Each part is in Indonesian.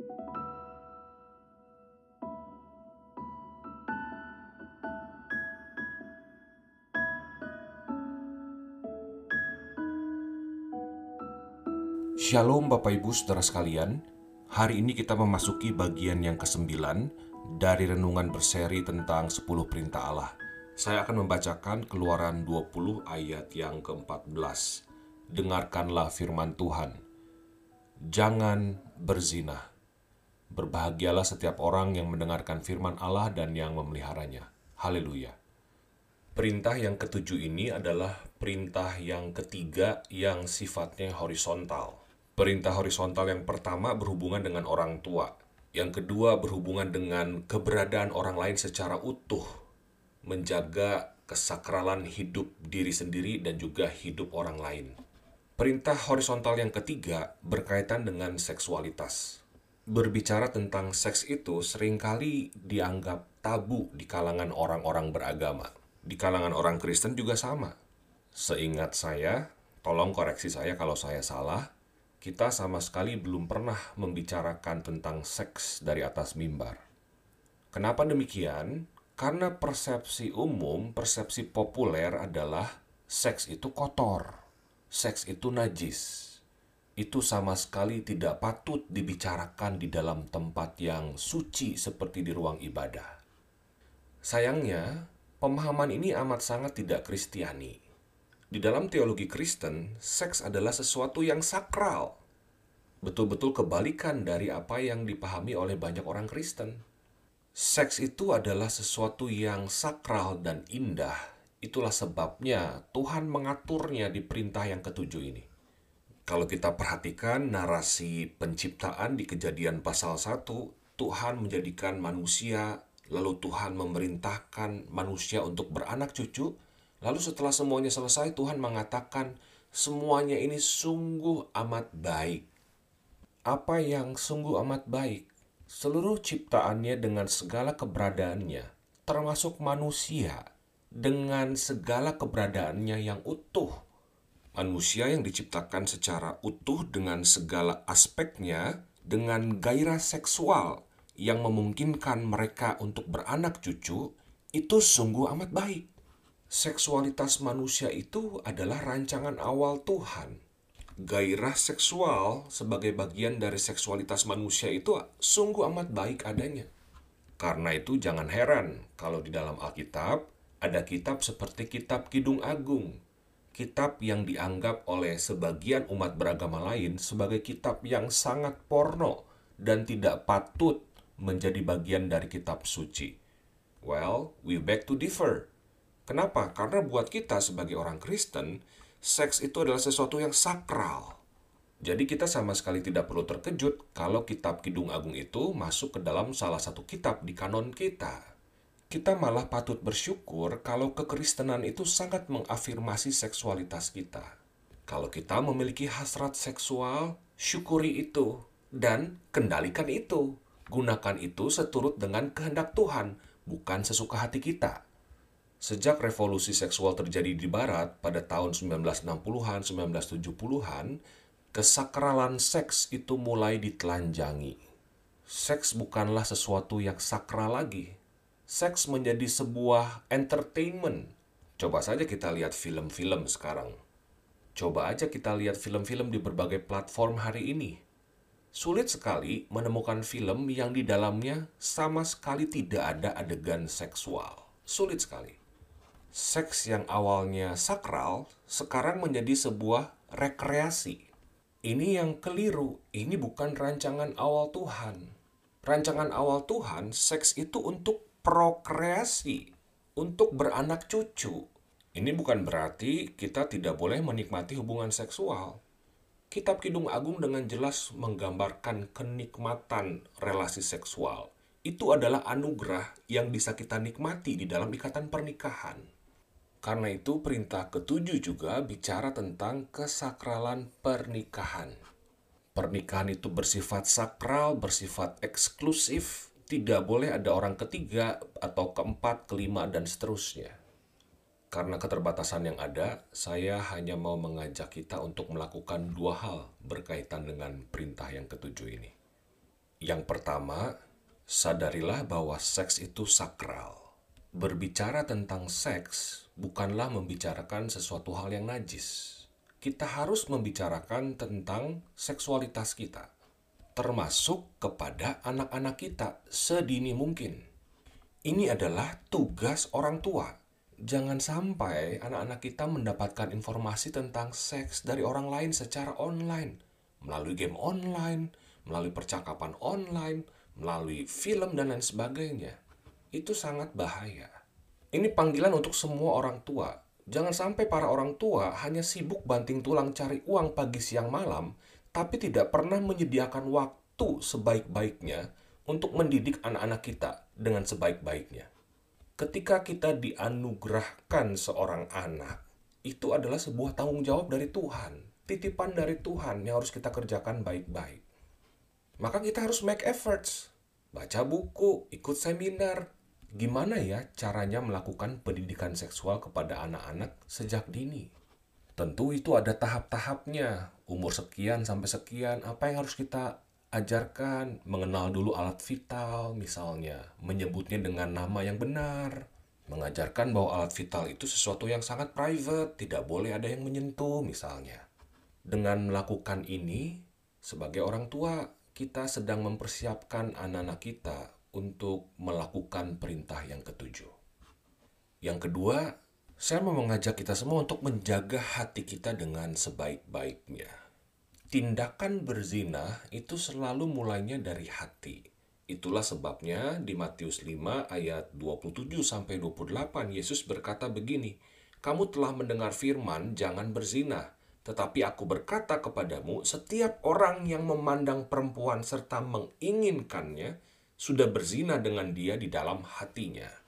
Shalom Bapak Ibu Saudara sekalian. Hari ini kita memasuki bagian yang kesembilan dari renungan berseri tentang 10 perintah Allah. Saya akan membacakan keluaran 20 ayat yang ke-14 Dengarkanlah firman Tuhan. Jangan berzina Berbahagialah setiap orang yang mendengarkan firman Allah dan yang memeliharanya Haleluya Perintah yang ketujuh ini adalah perintah yang ketiga yang sifatnya horizontal. Perintah horizontal yang pertama berhubungan dengan orang tua, yang kedua berhubungan dengan keberadaan orang lain secara utuh, menjaga kesakralan hidup diri sendiri dan juga hidup orang lain. Perintah horizontal yang ketiga berkaitan dengan seksualitas. Berbicara tentang seks itu sering kali dianggap tabu di kalangan orang-orang beragama di kalangan orang Kristen juga sama. Seingat saya, tolong koreksi saya kalau saya salah, kita sama sekali belum pernah membicarakan tentang seks dari atas mimbar. Kenapa demikian? Karena persepsi umum, persepsi populer adalah seks itu kotor, seks itu najis. Itu sama sekali tidak patut dibicarakan di dalam tempat yang suci seperti di ruang ibadah. Sayangnya, Pemahaman ini amat sangat tidak kristiani. Di dalam teologi Kristen, seks adalah sesuatu yang sakral. Betul-betul kebalikan dari apa yang dipahami oleh banyak orang Kristen. Seks itu adalah sesuatu yang sakral dan indah. Itulah sebabnya Tuhan mengaturnya di perintah yang ketujuh ini. Kalau kita perhatikan narasi penciptaan di kejadian pasal 1, Tuhan menjadikan manusia Lalu Tuhan memerintahkan manusia untuk beranak cucu. Lalu setelah semuanya selesai, Tuhan mengatakan semuanya ini sungguh amat baik. Apa yang sungguh amat baik? Seluruh ciptaannya dengan segala keberadaannya, termasuk manusia dengan segala keberadaannya yang utuh. Manusia yang diciptakan secara utuh dengan segala aspeknya, dengan gairah seksual, yang memungkinkan mereka untuk beranak cucu itu sungguh amat baik. Seksualitas manusia itu adalah rancangan awal Tuhan. Gairah seksual sebagai bagian dari seksualitas manusia itu sungguh amat baik adanya. Karena itu jangan heran kalau di dalam Alkitab ada kitab seperti kitab Kidung Agung. Kitab yang dianggap oleh sebagian umat beragama lain sebagai kitab yang sangat porno dan tidak patut menjadi bagian dari kitab suci? Well, we beg to differ. Kenapa? Karena buat kita sebagai orang Kristen, seks itu adalah sesuatu yang sakral. Jadi kita sama sekali tidak perlu terkejut kalau kitab Kidung Agung itu masuk ke dalam salah satu kitab di kanon kita. Kita malah patut bersyukur kalau kekristenan itu sangat mengafirmasi seksualitas kita. Kalau kita memiliki hasrat seksual, syukuri itu dan kendalikan itu. Gunakan itu seturut dengan kehendak Tuhan, bukan sesuka hati kita. Sejak revolusi seksual terjadi di Barat pada tahun 1960-an, 1970-an, kesakralan seks itu mulai ditelanjangi. Seks bukanlah sesuatu yang sakral lagi. Seks menjadi sebuah entertainment. Coba saja kita lihat film-film sekarang. Coba aja kita lihat film-film di berbagai platform hari ini Sulit sekali menemukan film yang di dalamnya sama sekali tidak ada adegan seksual. Sulit sekali. Seks yang awalnya sakral sekarang menjadi sebuah rekreasi. Ini yang keliru. Ini bukan rancangan awal Tuhan. Rancangan awal Tuhan, seks itu untuk prokreasi, untuk beranak cucu. Ini bukan berarti kita tidak boleh menikmati hubungan seksual Kitab Kidung Agung dengan jelas menggambarkan kenikmatan relasi seksual. Itu adalah anugerah yang bisa kita nikmati di dalam ikatan pernikahan. Karena itu perintah ketujuh juga bicara tentang kesakralan pernikahan. Pernikahan itu bersifat sakral, bersifat eksklusif, tidak boleh ada orang ketiga atau keempat, kelima, dan seterusnya. Karena keterbatasan yang ada, saya hanya mau mengajak kita untuk melakukan dua hal berkaitan dengan perintah yang ketujuh ini. Yang pertama, sadarilah bahwa seks itu sakral. Berbicara tentang seks bukanlah membicarakan sesuatu hal yang najis. Kita harus membicarakan tentang seksualitas kita, termasuk kepada anak-anak kita sedini mungkin. Ini adalah tugas orang tua. Jangan sampai anak-anak kita mendapatkan informasi tentang seks dari orang lain secara online, melalui game online, melalui percakapan online, melalui film, dan lain sebagainya itu sangat bahaya. Ini panggilan untuk semua orang tua. Jangan sampai para orang tua hanya sibuk banting tulang cari uang pagi siang malam, tapi tidak pernah menyediakan waktu sebaik-baiknya untuk mendidik anak-anak kita dengan sebaik-baiknya. Ketika kita dianugerahkan seorang anak, itu adalah sebuah tanggung jawab dari Tuhan, titipan dari Tuhan yang harus kita kerjakan baik-baik. Maka kita harus make efforts, baca buku, ikut seminar, gimana ya caranya melakukan pendidikan seksual kepada anak-anak sejak dini? Tentu itu ada tahap-tahapnya, umur sekian sampai sekian, apa yang harus kita ajarkan, mengenal dulu alat vital misalnya, menyebutnya dengan nama yang benar, mengajarkan bahwa alat vital itu sesuatu yang sangat private, tidak boleh ada yang menyentuh misalnya. Dengan melakukan ini, sebagai orang tua, kita sedang mempersiapkan anak-anak kita untuk melakukan perintah yang ketujuh. Yang kedua, saya mau mengajak kita semua untuk menjaga hati kita dengan sebaik-baiknya. Tindakan berzina itu selalu mulainya dari hati. Itulah sebabnya di Matius 5 ayat 27 sampai 28 Yesus berkata begini, "Kamu telah mendengar firman, jangan berzina." Tetapi aku berkata kepadamu, setiap orang yang memandang perempuan serta menginginkannya sudah berzina dengan dia di dalam hatinya.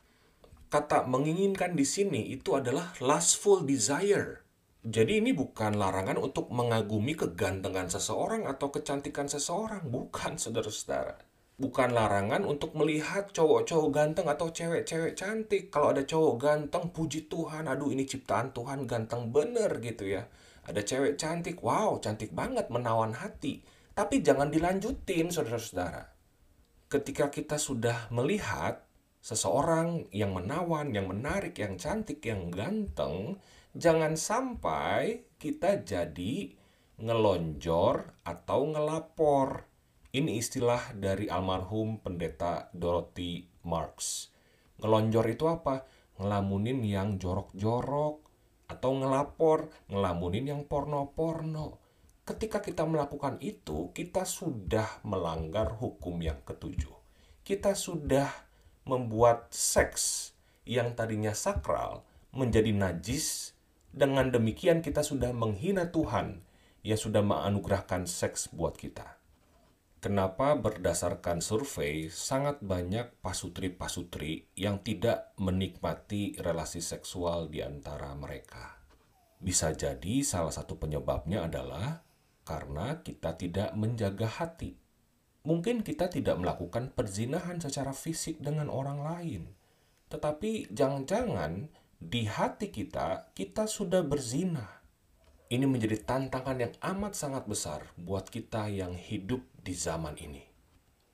Kata menginginkan di sini itu adalah lustful desire. Jadi ini bukan larangan untuk mengagumi kegantengan seseorang atau kecantikan seseorang, bukan saudara-saudara. Bukan larangan untuk melihat cowok-cowok ganteng atau cewek-cewek cantik. Kalau ada cowok ganteng, puji Tuhan, aduh ini ciptaan Tuhan ganteng bener gitu ya. Ada cewek cantik, wow cantik banget menawan hati. Tapi jangan dilanjutin saudara-saudara ketika kita sudah melihat seseorang yang menawan, yang menarik, yang cantik, yang ganteng, jangan sampai kita jadi ngelonjor atau ngelapor. Ini istilah dari almarhum pendeta Dorothy Marks. Ngelonjor itu apa? Ngelamunin yang jorok-jorok atau ngelapor, ngelamunin yang porno-porno. Ketika kita melakukan itu, kita sudah melanggar hukum yang ketujuh. Kita sudah membuat seks yang tadinya sakral menjadi najis. Dengan demikian, kita sudah menghina Tuhan yang sudah menganugerahkan seks buat kita. Kenapa berdasarkan survei sangat banyak pasutri-pasutri yang tidak menikmati relasi seksual di antara mereka? Bisa jadi salah satu penyebabnya adalah karena kita tidak menjaga hati. Mungkin kita tidak melakukan perzinahan secara fisik dengan orang lain, tetapi jangan-jangan di hati kita kita sudah berzina. Ini menjadi tantangan yang amat sangat besar buat kita yang hidup di zaman ini.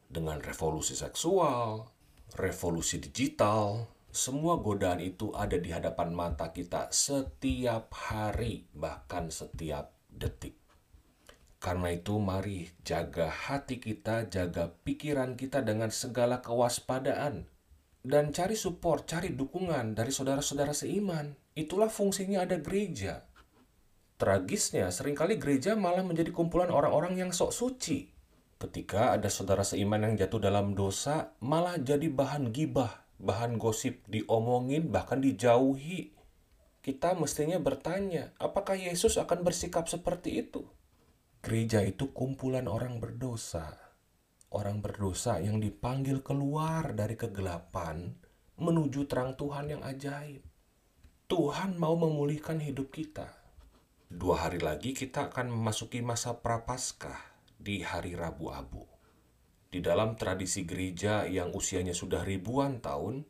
Dengan revolusi seksual, revolusi digital, semua godaan itu ada di hadapan mata kita setiap hari, bahkan setiap detik. Karena itu, mari jaga hati kita, jaga pikiran kita dengan segala kewaspadaan, dan cari support, cari dukungan dari saudara-saudara seiman. Itulah fungsinya ada gereja. Tragisnya, sering kali gereja malah menjadi kumpulan orang-orang yang sok suci. Ketika ada saudara seiman yang jatuh dalam dosa, malah jadi bahan gibah, bahan gosip, diomongin, bahkan dijauhi. Kita mestinya bertanya, apakah Yesus akan bersikap seperti itu? Gereja itu kumpulan orang berdosa. Orang berdosa yang dipanggil keluar dari kegelapan menuju terang Tuhan yang ajaib. Tuhan mau memulihkan hidup kita. Dua hari lagi kita akan memasuki masa prapaskah di hari Rabu Abu. Di dalam tradisi gereja yang usianya sudah ribuan tahun,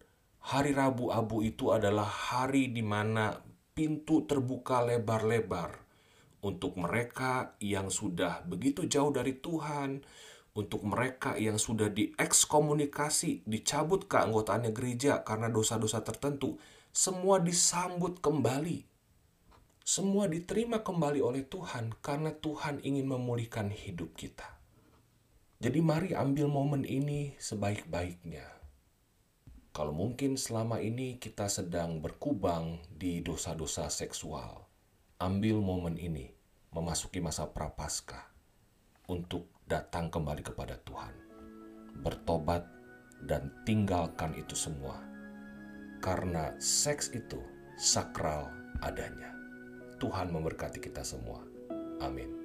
hari Rabu Abu itu adalah hari di mana pintu terbuka lebar-lebar untuk mereka yang sudah begitu jauh dari Tuhan, untuk mereka yang sudah diekskomunikasi, dicabut keanggotaannya gereja karena dosa-dosa tertentu, semua disambut kembali. Semua diterima kembali oleh Tuhan karena Tuhan ingin memulihkan hidup kita. Jadi mari ambil momen ini sebaik-baiknya. Kalau mungkin selama ini kita sedang berkubang di dosa-dosa seksual, ambil momen ini memasuki masa prapaskah untuk datang kembali kepada Tuhan, bertobat, dan tinggalkan itu semua, karena seks itu sakral adanya. Tuhan memberkati kita semua. Amin.